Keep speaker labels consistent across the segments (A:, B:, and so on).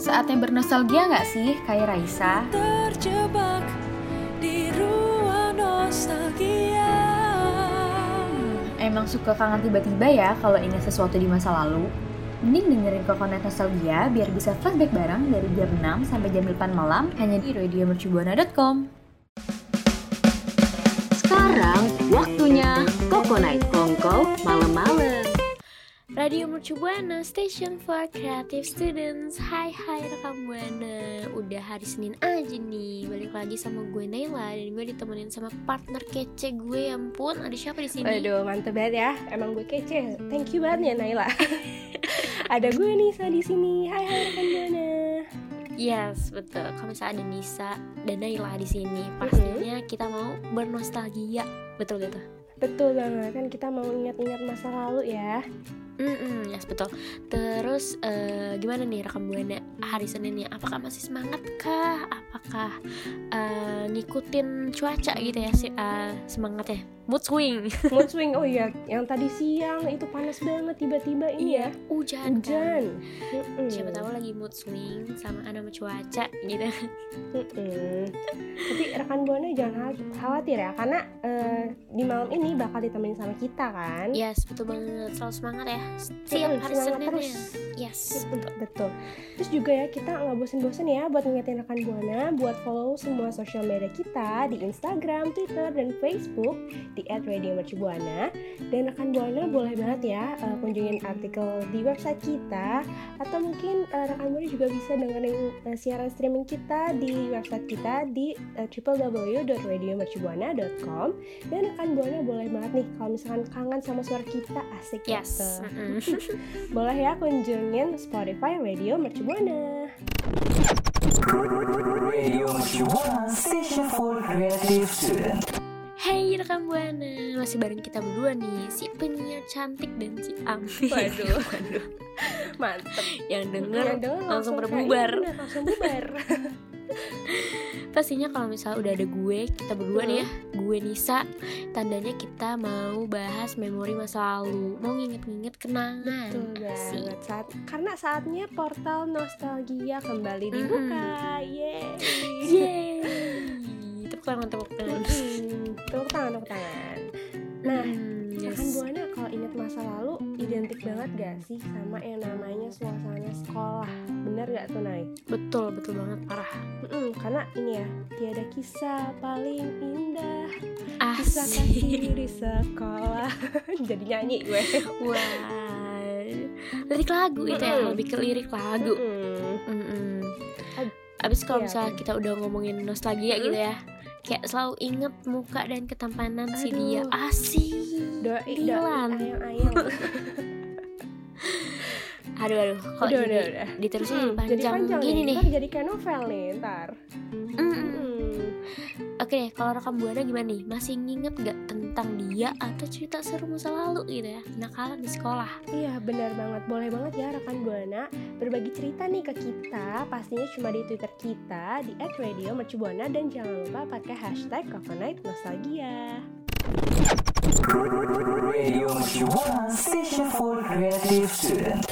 A: Saatnya bernostalgia nggak sih, kayak Raisa?
B: Terjebak di ruang nostalgia.
A: Emang suka kangen tiba-tiba ya kalau ingat sesuatu di masa lalu? Mending dengerin Kokonet Nostalgia biar bisa flashback bareng dari jam 6 sampai jam 8 malam hanya di radiomercubuana.com.
C: Sekarang waktunya Koko Night Kongko malam-malam.
D: Radio Mercu Buana, station for creative students Hai hai rekam Buana Udah hari Senin aja nih Balik lagi sama gue Naila Dan gue ditemenin sama partner kece gue Ya ampun, ada siapa di sini?
E: Waduh, mantep banget ya. Emang gue kece. Thank you banget ya Naila. Ada gue Nisa di sini. Hai hai rekan Buana.
D: Yes, betul Kalau misalnya ada Nisa dan Naila di sini Pastinya kita mau bernostalgia Betul gitu?
E: Betul banget kan kita mau ingat-ingat masa lalu ya.
D: Mm yes betul. Terus eh, gimana nih rekam buana hari Seninnya? Apakah masih semangat kah? Apakah eh, ngikutin cuaca gitu ya si eh, semangatnya? Mood swing.
E: Mood swing. Oh iya, yang tadi siang itu panas banget tiba-tiba ini ya.
D: Hujan. kan?
E: Hujan. Mm-mm.
D: Siapa tahu lagi mood swing sama ada cuaca gitu.
E: Tapi rekan Buana jangan khawat- khawatir ya karena eh, di malam ini bakal ditemenin sama kita kan.
D: Yes, betul banget. Selalu semangat ya. Setiap
E: Mm-mm,
D: hari
E: semangat
D: Senin
E: terus.
D: ya. Yes.
E: Betul. Betul. Terus juga ya kita nggak bosen-bosen ya buat ngingetin rekan buana buat follow semua sosial media kita di Instagram, Twitter, dan Facebook di @radiomercubuana. Dan rekan buana boleh banget ya eh, kunjungin artikel di website kita atau mungkin eh, rekan buana juga bisa dengerin eh, siaran streaming kita di website kita di eh, www.radiomercubuana.com dan rekan buana boleh banget nih kalau misalkan kangen sama suara kita asik
D: Yes.
E: gitu. Boleh ya kunjungin Spotify Radio Mercubuana.
F: Radio Mercubuana, station for creative student.
D: Hey rekam buana, masih bareng kita berdua nih si penyiar cantik dan si Ami.
E: Waduh, waduh. Mantep.
D: yang denger
E: Yang denger
D: langsung
E: kayak
D: berbubar.
E: bener, langsung bubar.
D: pastinya kalau misalnya udah ada gue kita berdua nih ya gue Nisa tandanya kita mau bahas memori masa lalu mau nginget-nginget kenangan
E: Betul banget. Saat, karena saatnya portal nostalgia kembali dibuka. Yeay.
D: yeay tepuk tangan tepuk tangan
E: Hmm, Tepuk tangan, tepuk tangan. Nah,
D: Hmm, yes.
E: Rekan Buana kalau ingat masa lalu identik banget gak sih sama yang namanya suasana sekolah? Bener gak tuh Nay?
D: betul betul banget parah
E: Mm-mm, karena ini ya tiada kisah paling indah kisah
D: asik
E: kasih di sekolah jadi nyanyi gue
D: wah lirik lagu itu ya lebih ke lirik lagu
E: Mm-mm.
D: Mm-mm.
E: Ab-
D: Abis kalau
E: iya,
D: misalnya
E: bener.
D: kita udah ngomongin nostalgia
E: Mm-mm.
D: gitu ya Kayak selalu inget muka dan ketampanan si dia.
E: Aduh.
D: Asik.
E: Doi
D: Dilan.
E: doi
D: Aduh aduh. Kok
E: udah
D: jadi
E: udah udah.
D: diterusin
E: Mm,
D: jadi
E: jadi
D: panjang,
E: panjang
D: gini
E: nih.
D: nih?
E: Jadi kayak novel nih ntar.
D: Oke deh kalau rekam buana gimana nih? Masih nginget gak tentang dia Atau cerita seru masa lalu gitu ya? Nakalan di sekolah.
E: Iya benar banget, boleh banget ya rekan Buana berbagi cerita nih ke kita. Pastinya cuma di Twitter kita di @radiomercubuana dan jangan lupa pakai hashtag Coconut Nostalgia.
F: Radio Mercubuana, station for creative student.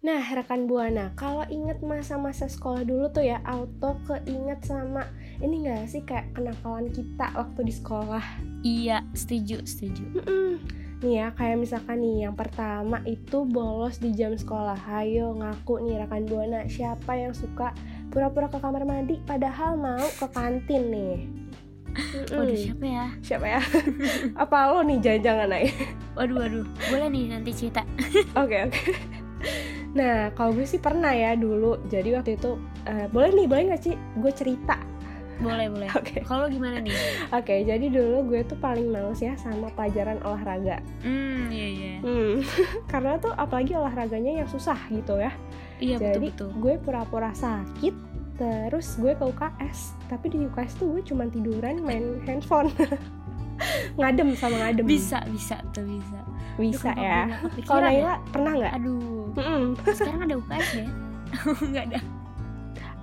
E: Nah rekan Buana, kalau inget masa-masa sekolah dulu tuh ya auto keinget sama ini gak sih kayak kenakalan kita waktu di sekolah?
D: Iya setuju setuju
E: Mm-mm. Nih ya, kayak misalkan nih yang pertama itu bolos di jam sekolah. Hayo ngaku nih rekan Buana, siapa yang suka pura-pura ke kamar mandi padahal mau ke kantin nih. Mm-mm.
D: Waduh siapa ya
E: siapa ya? Apa lo nih jangan-jangan naik?
D: Waduh waduh Boleh nih nanti cerita
E: Oke oke. Nah, kalau gue sih pernah ya dulu. Jadi waktu itu eh, boleh nih, boleh nggak sih gue cerita?
D: Boleh boleh
E: Oke.
D: Kalau gimana nih
E: Oke, jadi dulu gue tuh paling males ya sama pelajaran olahraga.
D: Hmm iya iya
E: Hmm, karena tuh apalagi olahraganya yang susah gitu ya.
D: Iya betul
E: Jadi
D: betul
E: gue pura-pura sakit, terus gue ke UKS. Tapi di UKS tuh gue cuma tiduran main handphone. ngadem sama ngadem.
D: Bisa bisa tuh bisa
E: bisa
D: Aduh,
E: ya. Kalau
D: kepikiran ya?
E: Naila pernah nggak?
D: Aduh
E: Mm-mm.
D: Sekarang ada UKS ya Nggak ada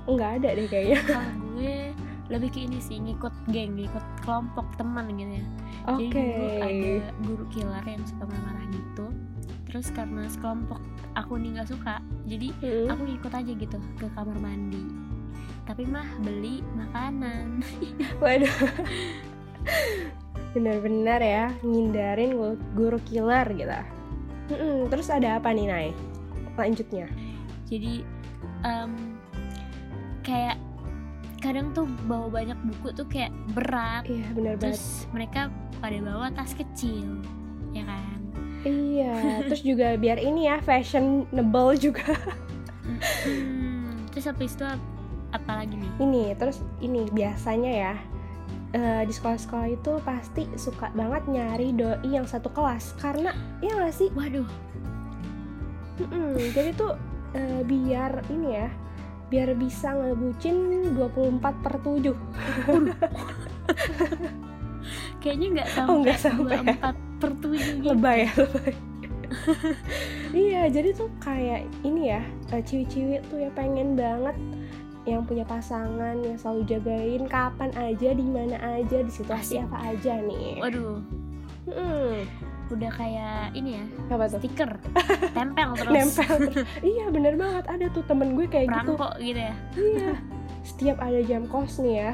E: Nggak ada deh kayaknya.
D: Kalau gue lebih ke ini sih ngikut geng ngikut kelompok teman gitu ya jadi
E: Oke.
D: dulu ada guru killer yang suka marah-marah gitu terus karena sekelompok aku nih nggak suka jadi
E: Mm-mm.
D: aku ikut aja gitu ke kamar mandi tapi mah beli makanan
E: Waduh. Bener-bener ya ngindarin gu- guru killer gitu. Mm-mm, Terus ada apa nih Nay? Lanjutnya.
D: jadi em, kayak kadang tuh bawa banyak buku tuh kayak berat.
E: Iya bener banget.
D: terus mereka pada bawa tas kecil ya kan?
E: Iya. Terus juga biar ini ya fashionable juga.
D: Hmm, terus habis itu ap- apa lagi nih?
E: Ini terus ini biasanya ya eh, di sekolah-sekolah itu pasti suka banget nyari doi yang satu kelas. Karena ya nggak sih?
D: Waduh.
E: Mm-mm, jadi tuh eh, biar ini ya biar bisa ngebucin 24 per 7
D: kayaknya nggak sampai
E: Oh, nggak sampai ya?
D: 24 per 7 gitu
E: lebay ya lebay iya jadi tuh kayak ini ya eh, ciwi-ciwi tuh ya pengen banget yang punya pasangan yang selalu jagain kapan aja di mana aja di situasi
D: Asik.
E: apa aja nih
D: waduh
E: Mm-mm.
D: Udah kayak ini ya
E: apa tuh?
D: stiker. Tempel terus.
E: Nempel. Iya bener banget. Ada tuh temen gue kayak gitu.
D: Perangkok gitu ya?
E: Iya. Setiap ada jam kos nih ya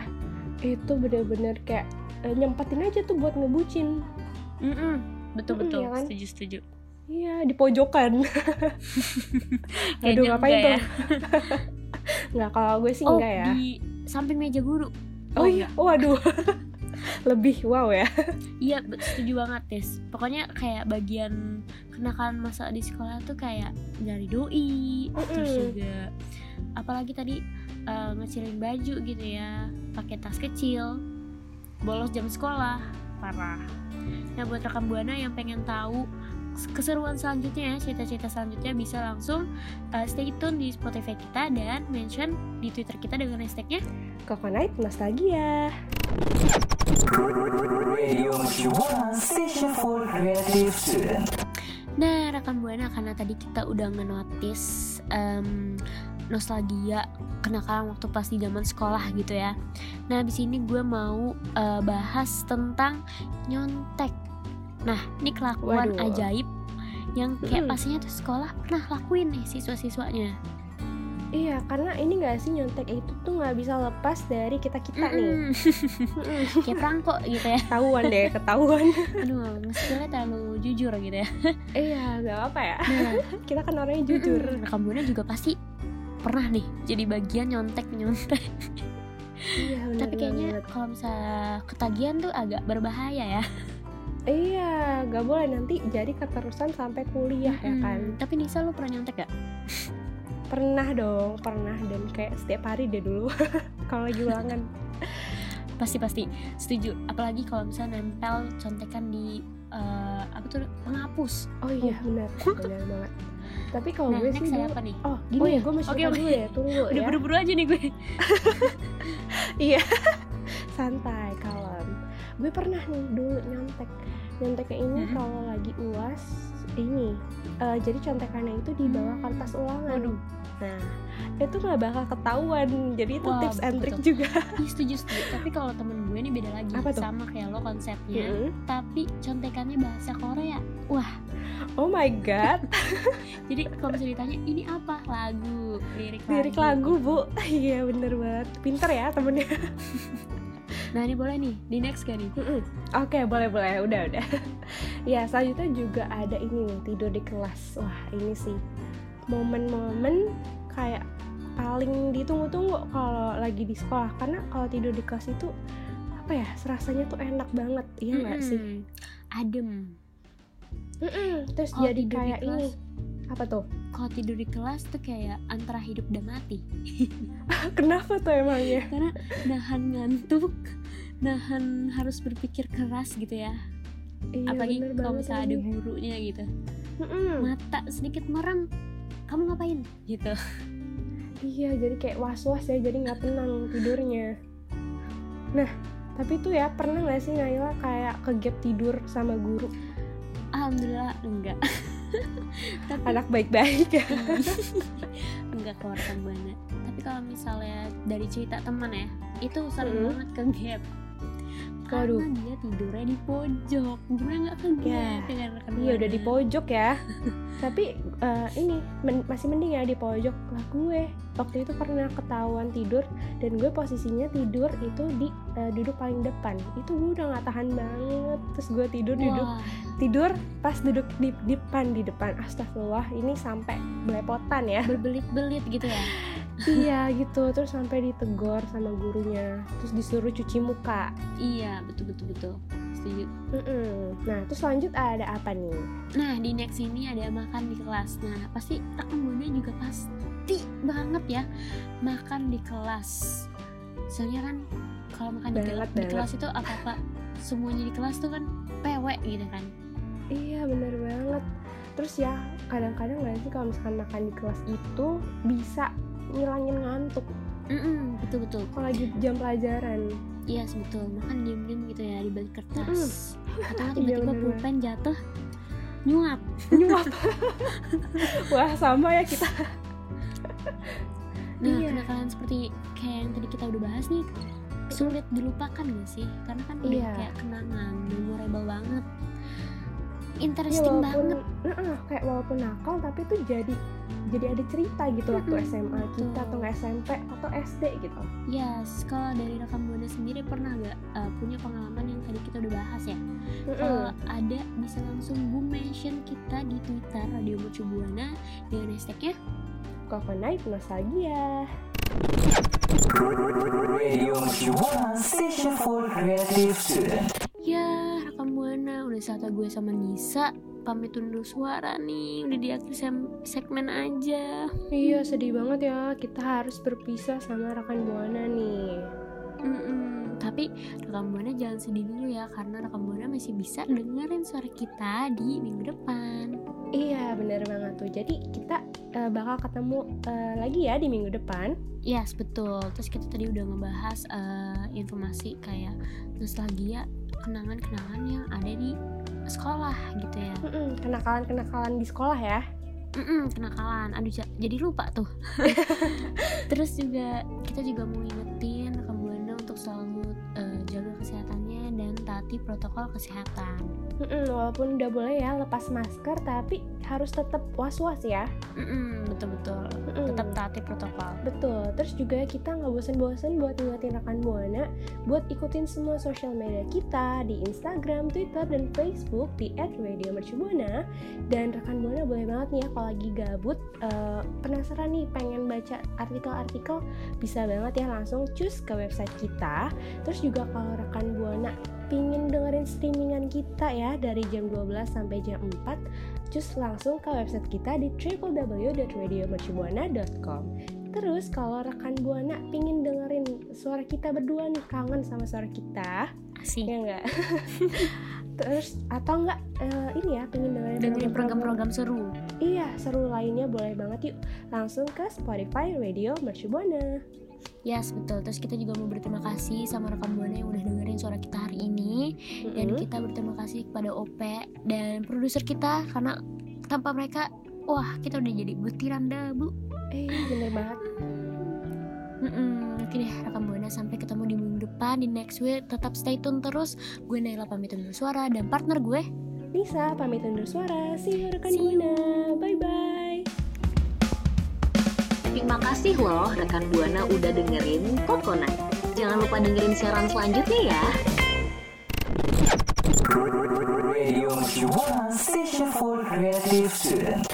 E: itu bener-bener kayak eh, nyempetin aja tuh buat ngebucin.
D: Betul betul.
E: ya kan?
D: setuju setuju.
E: Iya di pojokan. Aduh ngapain
D: enggak
E: tuh?
D: Ya.
E: nggak kalau gue sih
D: oh
E: enggak ya.
D: di samping meja guru.
E: Oh iya. Waduh lebih wow ya
D: Iya, setuju banget, Tis. Pokoknya kayak bagian kenakalan masa di sekolah tuh kayak nyari doi, terus
E: Mm-mm.
D: juga apalagi tadi eh, ngecilin baju gitu ya, pakai tas kecil, bolos jam sekolah, parah. Nah, buat rekam buana yang pengen tahu keseruan selanjutnya ya, cerita-cerita selanjutnya bisa langsung eh, stay tune di Spotify kita dan mention di Twitter kita dengan hashtagnya
E: Coconut Nostalgia
F: Radio Mercubuana Station for Creative Student.
D: Nah, rekan Buana karena tadi kita udah ngenotis em, nostalgia kenakalan waktu pas di zaman sekolah gitu ya. Nah, di sini gue mau eh, bahas tentang nyontek. Nah, ini kelakuan
E: Waduh.
D: ajaib yang kayak
E: Mm-mm.
D: pastinya tuh sekolah pernah lakuin nih siswa-siswanya.
E: Iya, karena ini gak sih nyontek itu tuh nggak bisa lepas dari kita kita nih.
D: Mm-mm.
E: Mm-mm.
D: kayak perangkok gitu ya.
E: Ketahuan deh, ketahuan.
D: Aduh, nge-skillnya terlalu jujur gitu ya.
E: iya, nggak apa ya.
D: Nah,
E: Kita kan orangnya jujur.
D: rekan Buana juga pasti pernah nih jadi bagian nyontek nyontek.
E: Iya, bener
D: Tapi kayaknya kalau misalnya ketagihan tuh agak berbahaya ya.
E: Iya, nggak boleh nanti jadi keterusan sampai kuliah ya
D: Mm-mm.
E: kan.
D: Tapi Nisa lu pernah nyontek gak?
E: Pernah dong, pernah dan kayak setiap hari deh dulu kalau lagi ulangan.
D: Pasti pasti setuju. Apalagi kalau misalnya nempel contekan di eh, apa tuh penghapus.
E: Oh iya, benar, benar banget. Tapi kalau
D: Nah,
E: gue sih dulu,
D: apa nih?
E: oh gini
D: Oh
E: ya,
D: iya,
E: gue masih
D: oke.
E: dulu ya, tunggu
D: Udah
E: ya.
D: buru-buru aja nih gue.
E: Iya, santai, kalem. Gue pernah nih dulu nyontek. Nyonteknya ini
D: Mm-mm.
E: kalau lagi uas ini. eh, jadi contekannya itu di bawah
D: Hmm.
E: kertas ulangan.
D: Waduh.
E: Nah, itu nggak bakal ketahuan. Jadi itu
D: Wah,
E: tips and trick juga.
D: Ih, setuju setuju. Tapi kalau temen gue nih beda lagi.
E: Apa tuh?
D: Sama kayak lo konsepnya.
E: Mm-mm.
D: Tapi contekannya bahasa Korea. Wah,
E: Oh my god,
D: jadi kalau misalnya ditanya ini apa lagu, lirik,
E: lirik lagu bu. Iya bener banget. Pinter ya temennya.
D: Nah ini boleh nih, di next gak nih?
E: Mm-mm. Oke, boleh boleh, udah udah. ya selanjutnya juga ada ini nih tidur di kelas. Wah ini sih momen-momen kayak paling ditunggu-tunggu kalau lagi di sekolah karena kalau tidur di kelas itu apa ya rasanya tuh enak banget iya nggak sih
D: Mm-mm. Adem.
E: Mm-mm. terus
D: Kalau
E: jadi kayak ini
D: kelas.
E: apa tuh
D: Kalau tidur di kelas tuh kayak antara hidup dan mati.
E: kenapa tuh emangnya
D: Karena nahan ngantuk, nahan harus berpikir keras gitu ya.
E: iya,
D: Apalagi kalau misalnya ada gurunya gitu.
E: Mm-mm.
D: Mata sedikit merem, kamu ngapain? Gitu.
E: Iya, jadi kayak was-was ya, jadi nggak tenang tidurnya. Nah, tapi tuh ya pernah nggak sih Naila kayak kegap tidur sama guru?
D: Alhamdulillah enggak. Tapi
E: Anak baik-baik ya.
D: enggak keluar buana. Tapi kalau misalnya dari cerita teman ya, itu sering
E: Mm.
D: banget ke gap.
E: Waduh.
D: karena dia tidurnya di pojok gue nggak
E: Ya.
D: ya kan rekan
E: Iya udah di pojok ya. Tapi eh, ini men- masih mending ya di pojok lah gue. Waktu itu pernah ketahuan tidur dan gue posisinya tidur itu di eh, duduk paling depan. Itu gue udah nggak tahan banget. Terus gue tidur duduk
D: Wah,
E: tidur pas duduk di di depan di depan. Astagfirullah ini sampai belepotan ya.
D: berbelit-belit gitu ya
E: iya gitu. Terus sampai ditegor sama gurunya. Terus disuruh cuci muka.
D: iya betul betul betul setuju
E: Mm-mm. Nah terus lanjut ada apa nih?
D: nah di next ini ada makan di kelas nah pasti rekan juga pasti banget ya makan di kelas soalnya kan kalau makan di,
E: Banget,
D: di
E: banget.
D: kelas itu apa apa semuanya di kelas tuh kan pewek gitu kan
E: Iya bener banget Terus ya kadang-kadang nggak sih kalau misalkan makan di kelas itu bisa ngilangin ngantuk
D: Mm-mm, betul betul
E: kalau lagi jam pelajaran
D: iya betul makan diem diem gitu ya di balik kertas atau nggak
E: Iya,
D: tiba-tiba pulpen jatuh nyuap
E: nyuap wah sama ya kita
D: Nah,
E: Iya.
D: kenakalan seperti kayak yang tadi kita udah bahas nih sulit dilupakan gak sih? Karena kan udah
E: Iya.
D: kayak kenangan, memorable banget.
E: ya
D: Interesting
E: walaupun
D: banget.
E: Nah, kayak walaupun nakal tapi tuh jadi jadi ada cerita gitu waktu
D: Mm-mm,
E: SMA kita
D: betul.
E: atau nggak SMP atau SD gitu
D: Yes, kalau dari rekam buana sendiri pernah gak uh, punya pengalaman yang tadi kita udah bahas ya?
E: Mm-mm.
D: Kalau ada bisa langsung boom mention kita di Twitter Radio Mercu Buana dengan hashtagnya
E: Coconut Nostalgia
F: Radio Mercubuana Station for Creative Student.
D: Ya, rekam buana udah saatnya gue sama Nisa pamit undur suara nih udah di akhir segmen aja.
E: Iya sedih banget ya. Kita harus berpisah sama rekan Buana nih
D: Mm-mm. tapi rekam buana jangan sedih dulu ya karena rekam buana masih bisa dengerin suara kita di minggu depan.
E: Iya bener banget tuh. Jadi kita eh, bakal ketemu eh, lagi ya di minggu depan.
D: Yes betul. Terus kita tadi udah ngebahas eh, informasi kayak nostalgia kenangan-kenangan yang ada di sekolah gitu ya.
E: Mm-mm, Kenakalan-kenakalan di sekolah ya.
D: Mm-mm, kenakalan. Aduh ja- jadi lupa tuh. Terus juga kita juga mau ngingetin jaga kesehatannya taati protokol kesehatan
E: Mm-mm, Walaupun udah boleh ya lepas masker Tapi harus tetap was-was ya
D: Mm-mm, betul-betul
E: Mm-mm.
D: tetap taati protokol
E: Betul, terus juga kita nggak bosen-bosen buat ingetin rekan Buana buat ikutin semua sosial media kita di Instagram, Twitter, dan Facebook di @radiomercubuana. Dan rekan Buana boleh banget nih ya kalau lagi gabut eh, penasaran nih pengen baca artikel-artikel bisa banget ya langsung cus ke website kita. Terus juga kalau rekan Buana pingin dengerin streamingan kita ya dari jam 12 sampai jam 4 cus langsung ke website kita di www.radiomercubuana.com Terus kalau rekan Buana pingin dengerin suara kita berdua nih kangen sama suara kita
D: asik.
E: ya enggak Terus atau enggak eh, ini ya pingin dengerin,
D: dengerin program-program seru.
E: Iya seru lainnya boleh banget yuk. Langsung ke Spotify Radio Mercu Buana
D: yes betul. Terus kita juga mau berterima kasih sama rekam buana yang udah dengerin suara kita hari ini. Dan
E: Mm-mm.
D: kita berterima kasih kepada OP dan produser kita karena tanpa mereka wah kita udah jadi butiran debu.
E: Eh bener banget.
D: Mm-mm, Oke deh rekam buana sampai ketemu di minggu depan di next week. Tetap stay tune terus. Gue Naila pamit undur suara dan partner gue?
E: Nisa pamit undur suara. See you rekan. Buana. Bye bye
C: Terima kasih loh rekan Buana udah dengerin Kokona. Jangan lupa dengerin siaran selanjutnya ya. Radio Station for Creative Students.